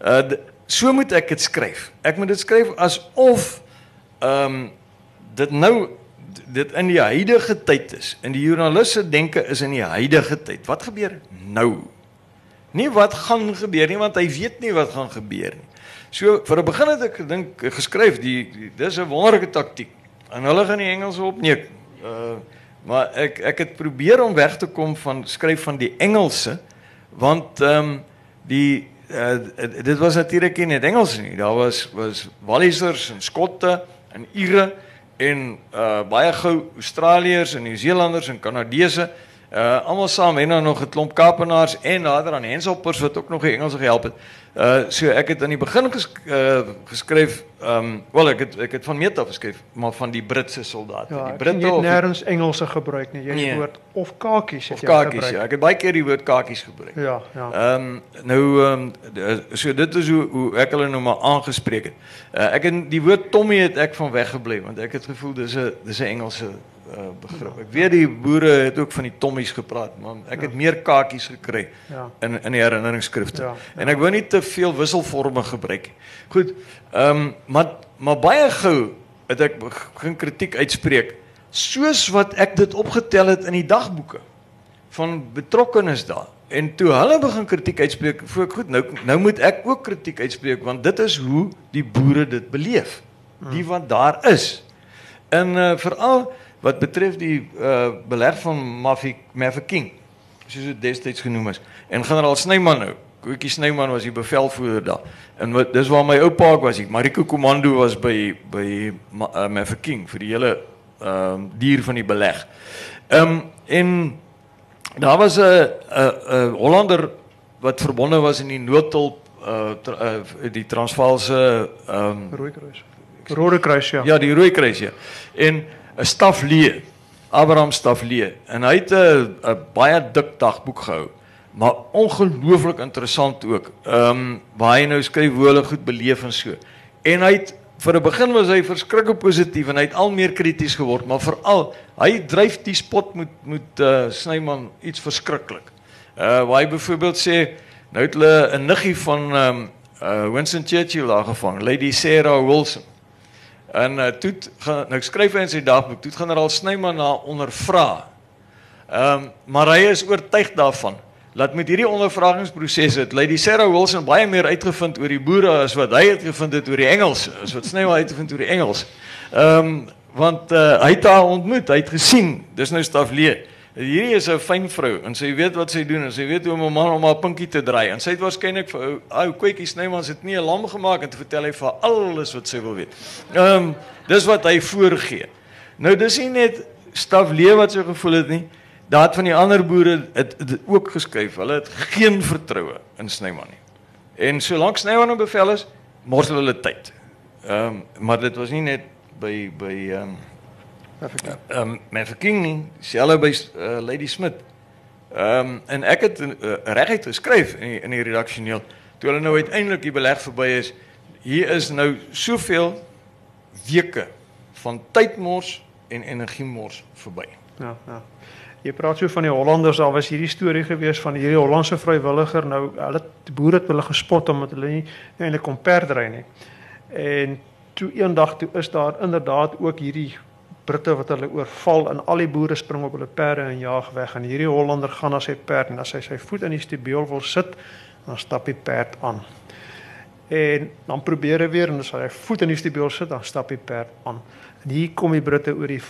Uh so moet ek dit skryf. Ek moet dit skryf asof ehm um, dit nou dit in die huidige tyd is. In die joernaliste denke is in die huidige tyd. Wat gebeur nou? Nie wat gaan gebeur nie want hy weet nie wat gaan gebeur nie. So vir 'n begin het ek gedink geskryf die, die dis 'n wonderlike taktiek. En hulle gaan die Engelse opneek. Uh maar ek ek het probeer om weg te kom van skryf van die Engelse want ehm um, die uh, dit was natuurlik nie net Engels nie. Daar was was Wallisers en Skotte en Ire en uh baie gou Australiërs en Nieu-Seelanders en Kanadese uh almal saam en dan nog 'n klomp Kaapenaars en nader aan Henselpers wat ook nog die Engels gehelp het. Uh so ek het aan die begin ges, uh, geskryf ehm um, wel ek het ek het van meet af geskryf maar van die Britse soldate. Ja, die Britte het nêrens Engelse gebruik nie. Jy het Nee. woord of kakies het of jy kakies gebruik. ja. Ek het baie keer die woord kakies gebruik. Ja, ja. Ehm um, nou ehm um, so dit is hoe hoe ek hulle nou maar aangespreek het. Uh, ek het die woord Tommy het ek van weggebly want ek het gevoel dis 'n dis 'n Engelse uh, begrip. Ek weet die boere het ook van die Tommies gepraat, maar ek het meer kakies gekry Ja. in in die herinneringsskrifte. Ja, En ek wou nie te veel wisselforme gebruik nie. Goed. Ehm um, maar maar baie gou het ek begin kritiek uitspreek soos wat ek dit opgetel het in die dagboeke van betrokkenes daar. En toe hulle begin kritiek uitspreek, voel ek goed, nou nou moet ek ook kritiek uitspreek want dit is hoe die boere dit beleef. Die wat daar is. En uh, veral wat betref die uh, beleg van Mafik Mafeking, soos dit destyds genoem is. En generaal Snyman nou, Koetjie Snyman was die bevelvoerder daar. En wat dis waar my oupa ook was, ek Mariko Komando was by by uh, Mafeking vir die hele ehm uh, dier van die beleg. Ehm um, en daar was 'n 'n Hollander wat verbonde was in die noodhulp uh, tra, uh die Transvaalse ehm um, Rooi Kruis. Rode Kruis ja. Ja, die Rooi Kruis ja. En 'n staflee, Abraham Staflee en hy het 'n baie dik dagboek gehou maar ongelooflik interessant ook. Ehm um, waar hy nou skryf hoe hulle goed beleef en so. En hy het vir 'n begin was hy verskriklik positief en hy het al meer krities geword, maar veral hy dryf die spot met met uh, Snyman iets verskriklik. Uh waar hy byvoorbeeld sê nou het hulle 'n niggie van ehm um, uh Winston Churchill daar gevang, Lady Sarah Wilson. En uh, toe gaan nou skryf hy in sy dagboek, toe generaal Snyman na ondervra. Ehm um, maar hy is oortuig daarvan laat met hierdie ondervragingsproses het Lady Sarah Wilson baie meer uitgevind oor die boere as wat hy het gevind het oor die Engels, as wat Snyman uitgevind oor die Engels. Ehm um, want uh, hy het haar ontmoet, hy het gesien, dis nou Staflee. Hierdie is 'n fyn vrou en sy weet wat sy doen en sy weet hoe om 'n man om haar pinkie te draai. En sy het waarskynlik vir ou ou kwetjie Snyman se dit nie 'n lam gemaak en te vertel hy vir alles wat sy wil weet. Ehm um, dis wat hy voorgee. Nou dis nie net Staflee wat so gevoel het nie. Daar van die ander boere het, het, het ook geskryf. Hulle het geen vertroue in Snyman nie. En solank Snyman op bevel is, mors hulle tyd. Ehm um, maar dit was nie net by by ehm um, ehm um, Mafeking nie, selfs by uh, Lady Smith. Ehm um, en ek het uh, reguit geskryf in die, in die redaksioneel toe hulle nou uiteindelik die beleg verby is. Hier is nou soveel weke van tydmors en energiemors verby. Ja, ja. Jy praat so van die Hollanders, daar was hierdie storie gewees van hierdie Hollandse vrywilliger. Nou hulle boere het hulle gespot omdat hulle nie eintlik kom perdry nie. En toe eendag toe is daar inderdaad ook hierdie Britte wat hulle oorval en al die boere spring op hulle perde en jaag weg en hierdie Hollander gaan na sy perd en as hy sy voet in die stubeel wil sit, dan stap die perd aan. En dan probeer hy weer en as hy voet in die stubeel sit, dan stap die perd aan. En hier kom die Britte oor die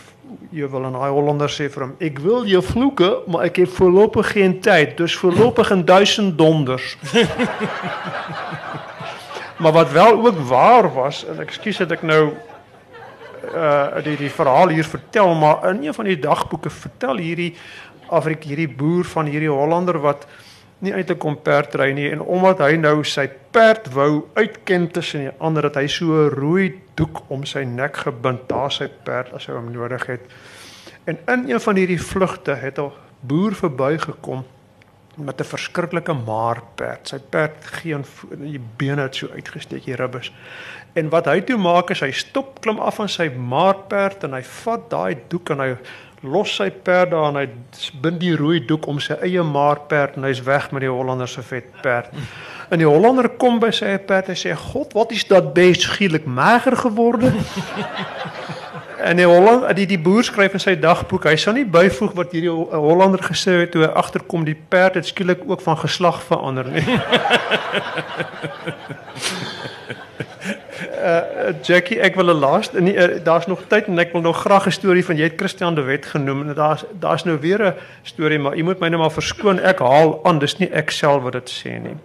jy wil en daai Hollander sê vir hom ek wil jou vloeke maar ek het voorlopig geen tyd dus voorlopig in duisend donders maar wat wel ook waar was en ekskuus dat ek nou uh die die verhaal hier vertel maar in een van die dagboeke vertel hierdie Afrik hierdie boer van hierdie Hollander wat nie uit 'n komperd ry nie en omdat hy nou sy perd wou uitken tussen die ander dat hy so rooi doek om sy nek gebind daar sy perd as hy hom nodig het. En in een van hierdie vlugte het 'n boer verbygekom met 'n verskriklike maarperd. Sy perd geen die bene het so uitgesteek hier ribbes. En wat hy toe maak is hy stop klim af van sy maarperd en hy vat daai doek en hy los sy perd daar en hy bind die rooi doek om sy eie maarperd en hy's weg met die Hollander se vet perd. En die Hollander kom by sy perd en sê: "God, wat is dat beest skielik mager geworde?" en die Hollander die die boer skryf in sy dagboek, hy sou nie byvoeg wat hierdie Hollander gesê het toe hy agterkom die perd het skielik ook van geslag verander nie. uh, Jackie, ek wil 'n laaste nee, uh, daar's nog tyd en ek wil nog graag 'n storie van jy het Christian de Wet genoem en daar's daar's nou weer 'n storie, maar jy moet my nou maar verskoon, ek haal aan, dis nie ek self wat dit sê nie.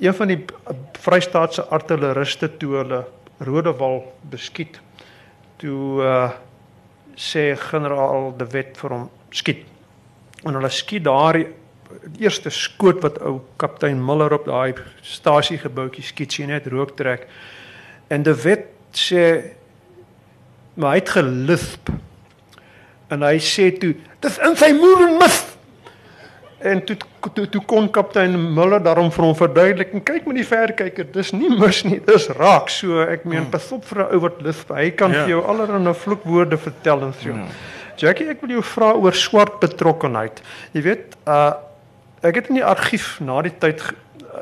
Een van die Vrystaatse artilleriste toe hulle Rodewal beskiet, toe uh, sê generaal de Wet vir hom skiet. En hulle skiet daar die eerste skoot wat ou kaptein Miller op daai stasiegebouetjie skiet sien net rook trek. En de Wet sê maar hy het gelisp. En hy sê toe, dis in sy moer en mis. En toe toe toe kon kaptein Miller daarom vir hom verduidelik en kyk met die verkyker, dis nie mis nie, dis raak. So ek meen pas op vir 'n ou wat lisp. Hy kan ja. vir jou allerlei vloekwoorde vertel en so. Ja. Jackie, ek wil jou vra oor swart betrokkenheid. Jy weet, uh Ek het in die argief na die tyd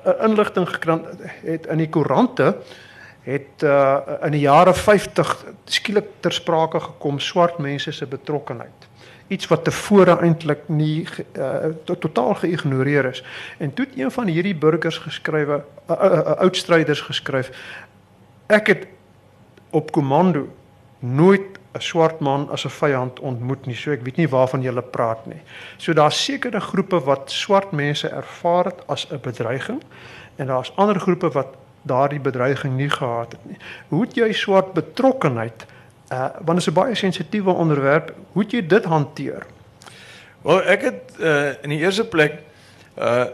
'n inligting gekry het in die koerante het uh, in die jare 50 skielik ter sprake gekom swart mense se betrokkenheid. Iets wat tevore eintlik nie uh, to totaal geïgnoreer is. En toe het een van hierdie burgers geskrywe, uh, uh, uh, oudstryders geskryf. Ek het op komando nooit 'n swart man as 'n vyand ontmoet nie. So ek weet nie waarvan jy praat nie. So daar's sekere groepe wat swart mense ervaar het as 'n bedreiging en daar's ander groepe wat daardie bedreiging nie gehad het nie. Hoe het jy swart betrokkenheid uh want dit is 'n baie sensitiewe onderwerp. Hoe het jy dit hanteer? Wel, ek het uh, in die eerste plek uh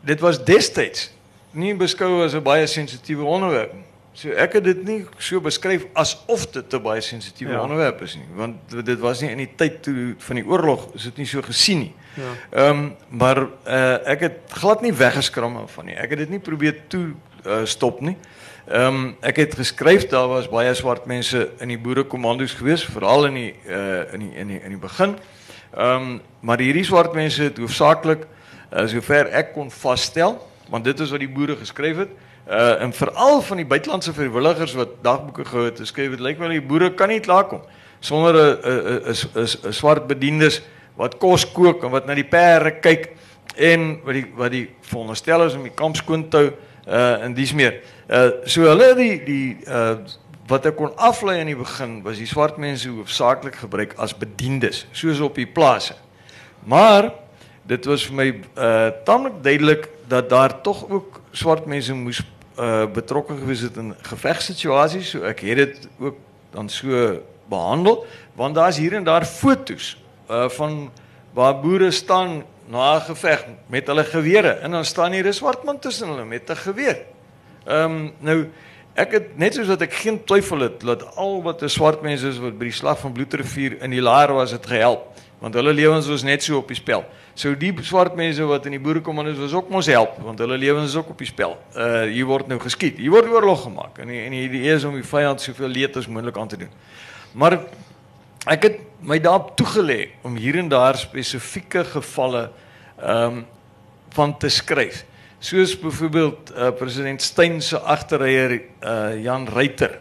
dit was destyds nie beskou as 'n baie sensitiewe onderwerp nie. So ek het dit nie so beskryf asof dit 'n baie sensitiewe ja. onderwerp is nie, want dit was nie in die tyd toe van die oorlog is dit nie so gesien nie. Ja. Ehm um, maar uh, ek het glad nie weggeskram van nie. Ek het dit nie probeer toe uh, stop nie. Ehm um, ek het geskryf daar was baie swart mense in die boerekommandos gewees, veral in die uh in die in die in die begin. Ehm um, maar hierdie swart mense het hoofsaaklik uh, sover ek kon vasstel, want dit is wat die boere geskryf het. Uh en veral van die buitelandse vrywilligers wat dagboeke gehou het, skryf dit lyk wel die boere kan nie klaarkom sonder 'n 'n 'n swart bedienis wat kos kook en wat na die perde kyk en wat die wat die veronderstel is om die kamp skoon te hou uh en dis meer. Uh so hulle die die uh wat ek kon aflei in die begin was die swart mense hoofsaaklik gebruik as bedienis soos op die plase. Maar dit was vir my uh tamelik duidelik dat daar tog ook swart mense moes uh betrokke gewees het in gevegsituasies, so ek het dit ook dan so behandel want daar's hier en daar fotos uh van waar boere staan na 'n geveg met hulle gewere en dan staan hier 'n swart man tussen hulle met 'n geweer. Ehm um, nou ek het net soos wat ek geen twyfel het dat al wat 'n swart mense is wat by die slag van Bloedrivier in die laer was het gehelp want hulle lewens was net so op die spel. So die swart mense wat in die boerekommandos was ook mos help want hulle lewens is ook op die spel. Uh hier word nou geskiet. Hier word oorlog gemaak en die, en die idee is om die vyand soveel leed as moontlik aan te doen. Maar ek het my daarop toegelê om hier en daar spesifieke gevalle ehm um, van te skryf. Soos byvoorbeeld uh, president Steyn se agterryer uh, Jan Reuter.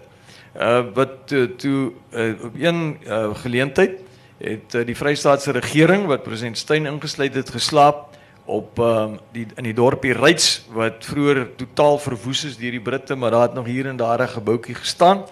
Uh wat toe, toe uh, op een uh, geleentheid het uh, die Vrystaatse regering wat president Steyn ingesluit het geslaap op um, die in die dorpie Ryds wat vroeër totaal verwoes is deur die Britte maar daar het nog hier en daar 'n gebouetjie gestaan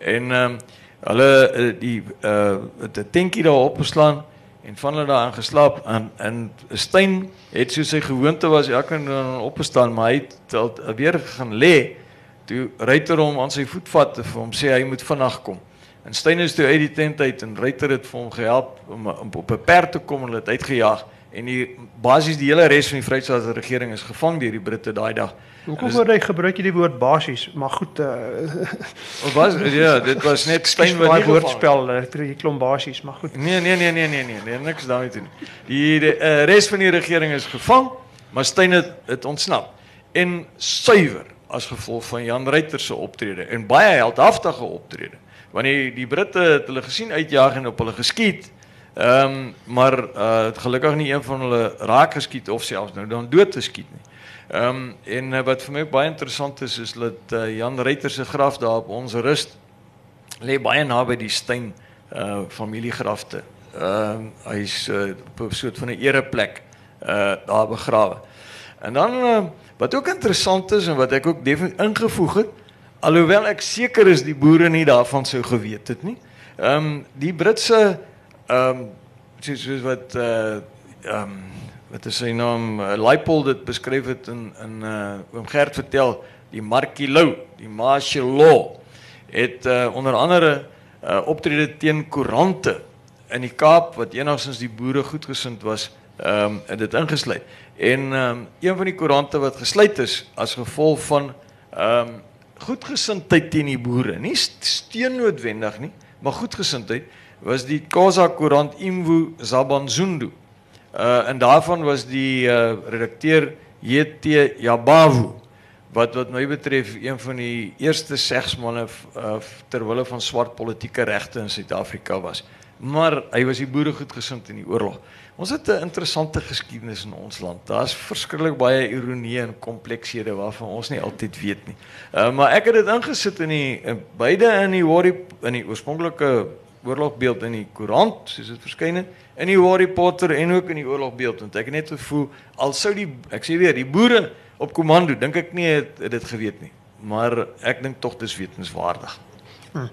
en um, hulle die uh, 'n tentjie daar opgeslaan en van hulle daar aangeslaap en en Steyn het soos sy gewoonte was elke nou opgestaan maar hy het weer gaan lê. Toe Ryder hom aan sy voet vat vir hom sê hy moet vinnig kom. En Steyn is toe uit die tent uit en Ryter het vir hom gehelp om, om op 'n perd te kom en hulle het uitgejaag. En die basies die hele res van die Vrystaatse regering is gevang deur die Britte daai dag. Hoekom word hy gebruik jy die woord basies? Maar goed, uh was ja, dit was net Steyn wat die woordspel, ek uh, klom basies, maar goed. Nee, nee, nee, nee, nee, nee, nee niks daarmee doen. Die, die uh, res van die regering is gevang, maar Steyn het, het ontsnap. En suiwer as gevolg van Jan Ryter se optrede en baie heldhaftige optrede want die die Britte het hulle gesien uitjaag en op hulle geskiet. Ehm um, maar uh gelukkig nie een van hulle raak geskiet of selfs nou dan dood geskiet nie. Ehm um, en uh, wat vir my baie interessant is is dat uh, Jan Reiter se graf daar op ons rust lê baie naby die Steyn uh familiegrafte. Ehm uh, hy's uh, op 'n soort van 'n ereplek uh daar begrawe. En dan uh, wat ook interessant is en wat ek ook ingevoeg het, Alhoewel ek seker is die boere nie daarvan sou geweet het nie. Ehm um, die Britse ehm um, soos, soos wat eh uh, ehm um, wat is sy naam uh, Leipold dit beskryf het in in eh uh, oom Gert vertel die Markie Lou, die martial law het uh, onder andere uh, optrede teen koerante in die Kaap wat enigstens die boere goedgesind was ehm um, dit ingesluit. En ehm um, een van die koerante wat gesluit is as gevolg van ehm um, goedgesindheid teen die boere, nie steun noodwendig nie, maar goedgesindheid was die Khoza Koerant Imvu Zabanzundu. Uh en daarvan was die uh redakteur JT Jabavu wat wat my betref een van die eerste segsmanne uh, ter wille van swart politieke regte in Suid-Afrika was. Maar hy was die boere goedgesind in die oorlog. Ons het 'n interessante geskiedenis in ons land. Daar's verskriklik baie ironie en komplekshede waarvan ons nie altyd weet nie. Uh, maar ek het dit ingesit in die in beide in die Worry in die oorspronklike oorlogbeeld in die koerant, soos dit verskyn het, in die Worry Potter en ook in die oorlogbeeld want ek het net gevoel al sou die ek sê weer die boere op komando dink ek nie het, het dit geweet nie. Maar ek dink tog dis wetenswaardig. Hmm.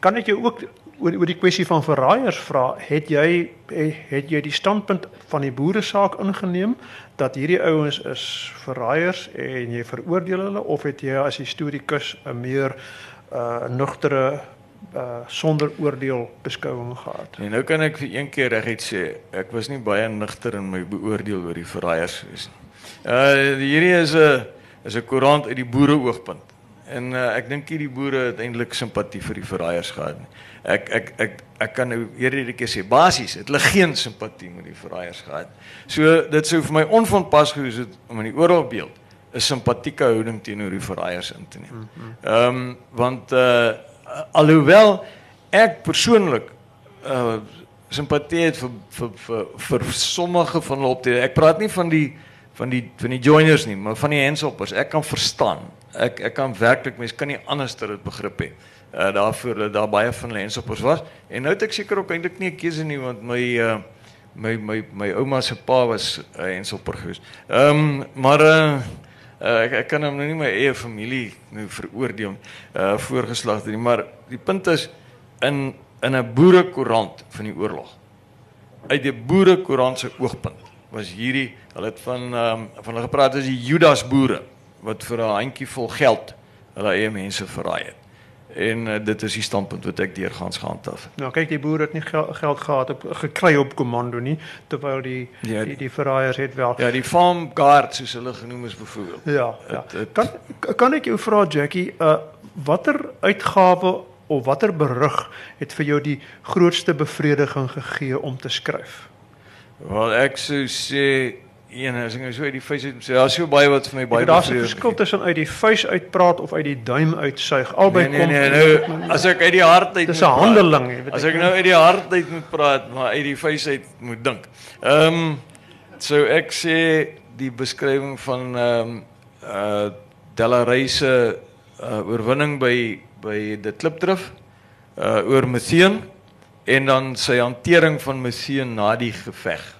Kan ek jou ook oor oor die kwessie van verraaiers vra, het jy het jy die standpunt van die boere saak ingeneem dat hierdie ouens is verraaiers en jy veroordeel hulle of het jy as historikus 'n meer uh nugtere uh sonder oordeel beskouing gehad. En nou kan ek vir een keer reguit sê, ek was nie baie nigter in my beoordeel oor die verraaiers gewees nie. Uh hierdie is 'n is 'n koerant uit die boere oogpunt. En uh, ek dink hierdie boere het eintlik simpatie vir die verraaiers gehad nie. Ek ek ek ek kan nou hierdie keer sê basies het hulle geen simpatie met die verraaiers gehad. So dit sou vir my onvanpas gewees het om in die oorlogbeeld 'n simpatieke houding teenoor die verraaiers in te neem. Ehm um, want uh alhoewel ek persoonlik uh simpatie het vir vir vir, vir sommige van hulle optrede. Ek praat nie van die van die van die joiners nie, maar van die handshoppers. Ek kan verstaan. Ek ek kan werklik mense kan nie anders dit begrip. Uh daarvoor dat daar baie van hulle handshoppers was en nou het ek seker ook eintlik nie 'n keuse nie want my uh my my my ouma se pa was 'n uh. Ehm maar uh Uh, ek kan hom nou nie my eie familie nou veroordeel uh voorgeslagte nie, maar die punt is in in 'n boerekoerant van die oorlog. Uit die boerekoerant se oogpunt was hierdie hulle het van ehm um, van hulle gepraat as die Judas boere wat vir 'n handjie vol geld hulle eie mense verraai het. En uh, dit is die standpunt wat ek deurgangs gehandhaaf. Nou kyk die boere het nie gel geld gehad op gekry op komando nie terwyl die Ja, die die verraaiers het wel. Ja, die farm guard soos hulle genoem is byvoorbeeld. Ja, ja. Het- het- Kan kan ek jou vra Jackie, uh watter uitgawe of watter berig het vir jou die grootste bevrediging gegee om te skryf? Wel ek sou sê een as ek nou so uit die vuis uit sê daar's so baie wat vir my baie Daar's 'n verskil tussen uit die vuis uitpraat of uit die duim uitsuig. Albei Nee nee kom nee, nou as ek uit die hart uit Dis 'n handeling, jy weet As ek nou uit die hart uit moet praat, maar uit die vuis uit moet dink. Ehm um, so ek sê die beskrywing van ehm um, uh Delarey se uh, oorwinning by by die klipdrif uh oor Metheen en dan sy hantering van Metheen na die geveg.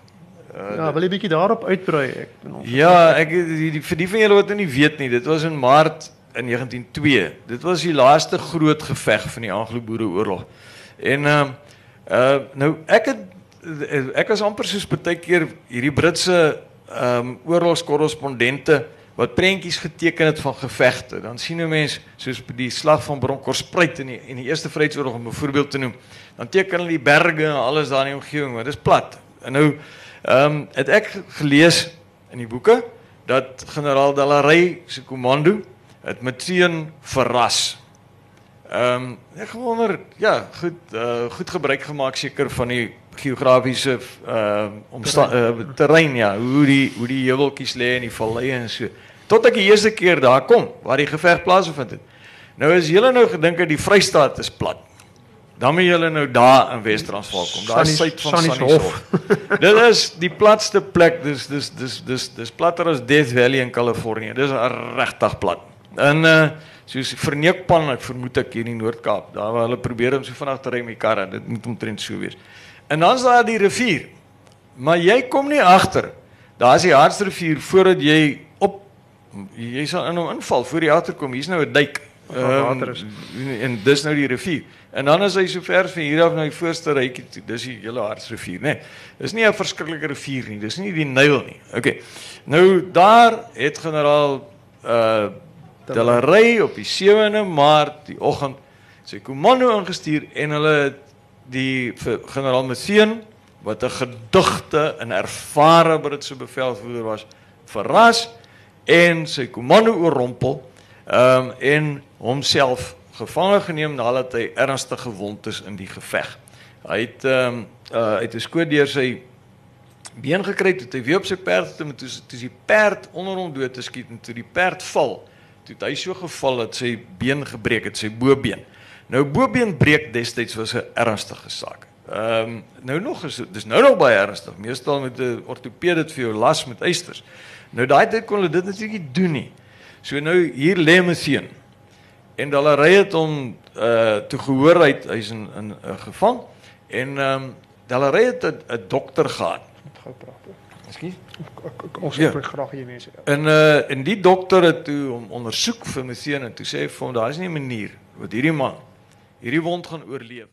Ja, wil jy bietjie daarop uitbrei ek bedoel. Ja, ek die, die vir die van julle wat nou nie weet nie, dit was in Maart in 1902. Dit was die laaste groot geveg van die Anglo-Boereoorlog. En ehm uh, uh nou ek het ek was amper soos baie keer hierdie Britse ehm um, oorlogskorrespondente wat prentjies geteken het van gevegte. Dan sien 'n mens soos by die slag van Bronkhorstspruit in die in die Eerste Vryheidsoorlog om 'n voorbeeld te noem. Dan teken hulle die berge en alles daar in die omgewing, maar dis plat. En nou ehm um, het ek gelees in die boeke dat generaal Delarey se komando het meteen verras. Ehm um, ek wonder ja, goed uh, goed gebruik gemaak seker van die geografiese ehm uh, omsta uh, terrein ja, hoe die hoe die heuweltjies lê en die valleie en so. Tot ek die eerste keer daar kom waar die geveg plaasgevind het. Nou as julle nou gedink het die Vrystaat is plat. Dan moet julle nou daar in Wes-Transvaal kom. Daar is suid van Sannieshof. Dit is die platste plek. Dis dis dis dis dis platter as Death Valley in Kalifornië. Dis regtig plat. En uh soos Verneekpan, ek vermoed ek hier in die Noord-Kaap, daar waar hulle probeer om so vinnig te ry met karre. Dit moet omtrent so wees. En dan's daar die rivier. Maar jy kom nie agter. Daar's die Hartsrivier voordat jy op jy sal in hom inval voor jy agterkom. Hier's nou 'n dijk. Waar water is. Ehm, en dis nou die rivier. En dan is hy so ver van hier af na die voorste rykie toe. Dis die hele Hartsrivier, né? Nee, dis nie 'n verskriklike rivier nie. Dis nie die Nyl nie. Okay. Nou daar het generaal uh Delarey op die 7de Maart die oggend sy komando ingestuur en hulle die generaal Metheen wat 'n gedigte en ervare Britse bevelvoerder was verras en sy komando oorrompel ehm um, en homself gevange geneem nadat hy ernstig gewond is in die geveg. Hy het ehm um, uh, uit 'n skoot deur sy been gekry toe hy weer op sy perd het en toe toe die perd onder hom dood te skiet en toe die perd val toe hy so geval dat sy been gebreek het sy bobeen. Nou bobeen breek destyds was 'n ernstige saak. Ehm um, nou nog is dis nou nog baie ernstig. Meestal met 'n ortoped dit vir jou las met eisters. Nou daai tyd kon hulle dit natuurlik nie doen nie. So nou hier lê Metheen en hulle ry het hom uh toe gehoor hy hy's in in uh, gevang en ehm um, hulle ry het 'n dokter gehad Gou praat. Ekskuus. Ek- ek- Ons Ja. spreek graag hier mense. En uh en die dokter het toe hom ondersoek vir Metheen en toe sê hy vir hom daar is nie 'n manier wat hierdie man hierdie wond gaan oorleef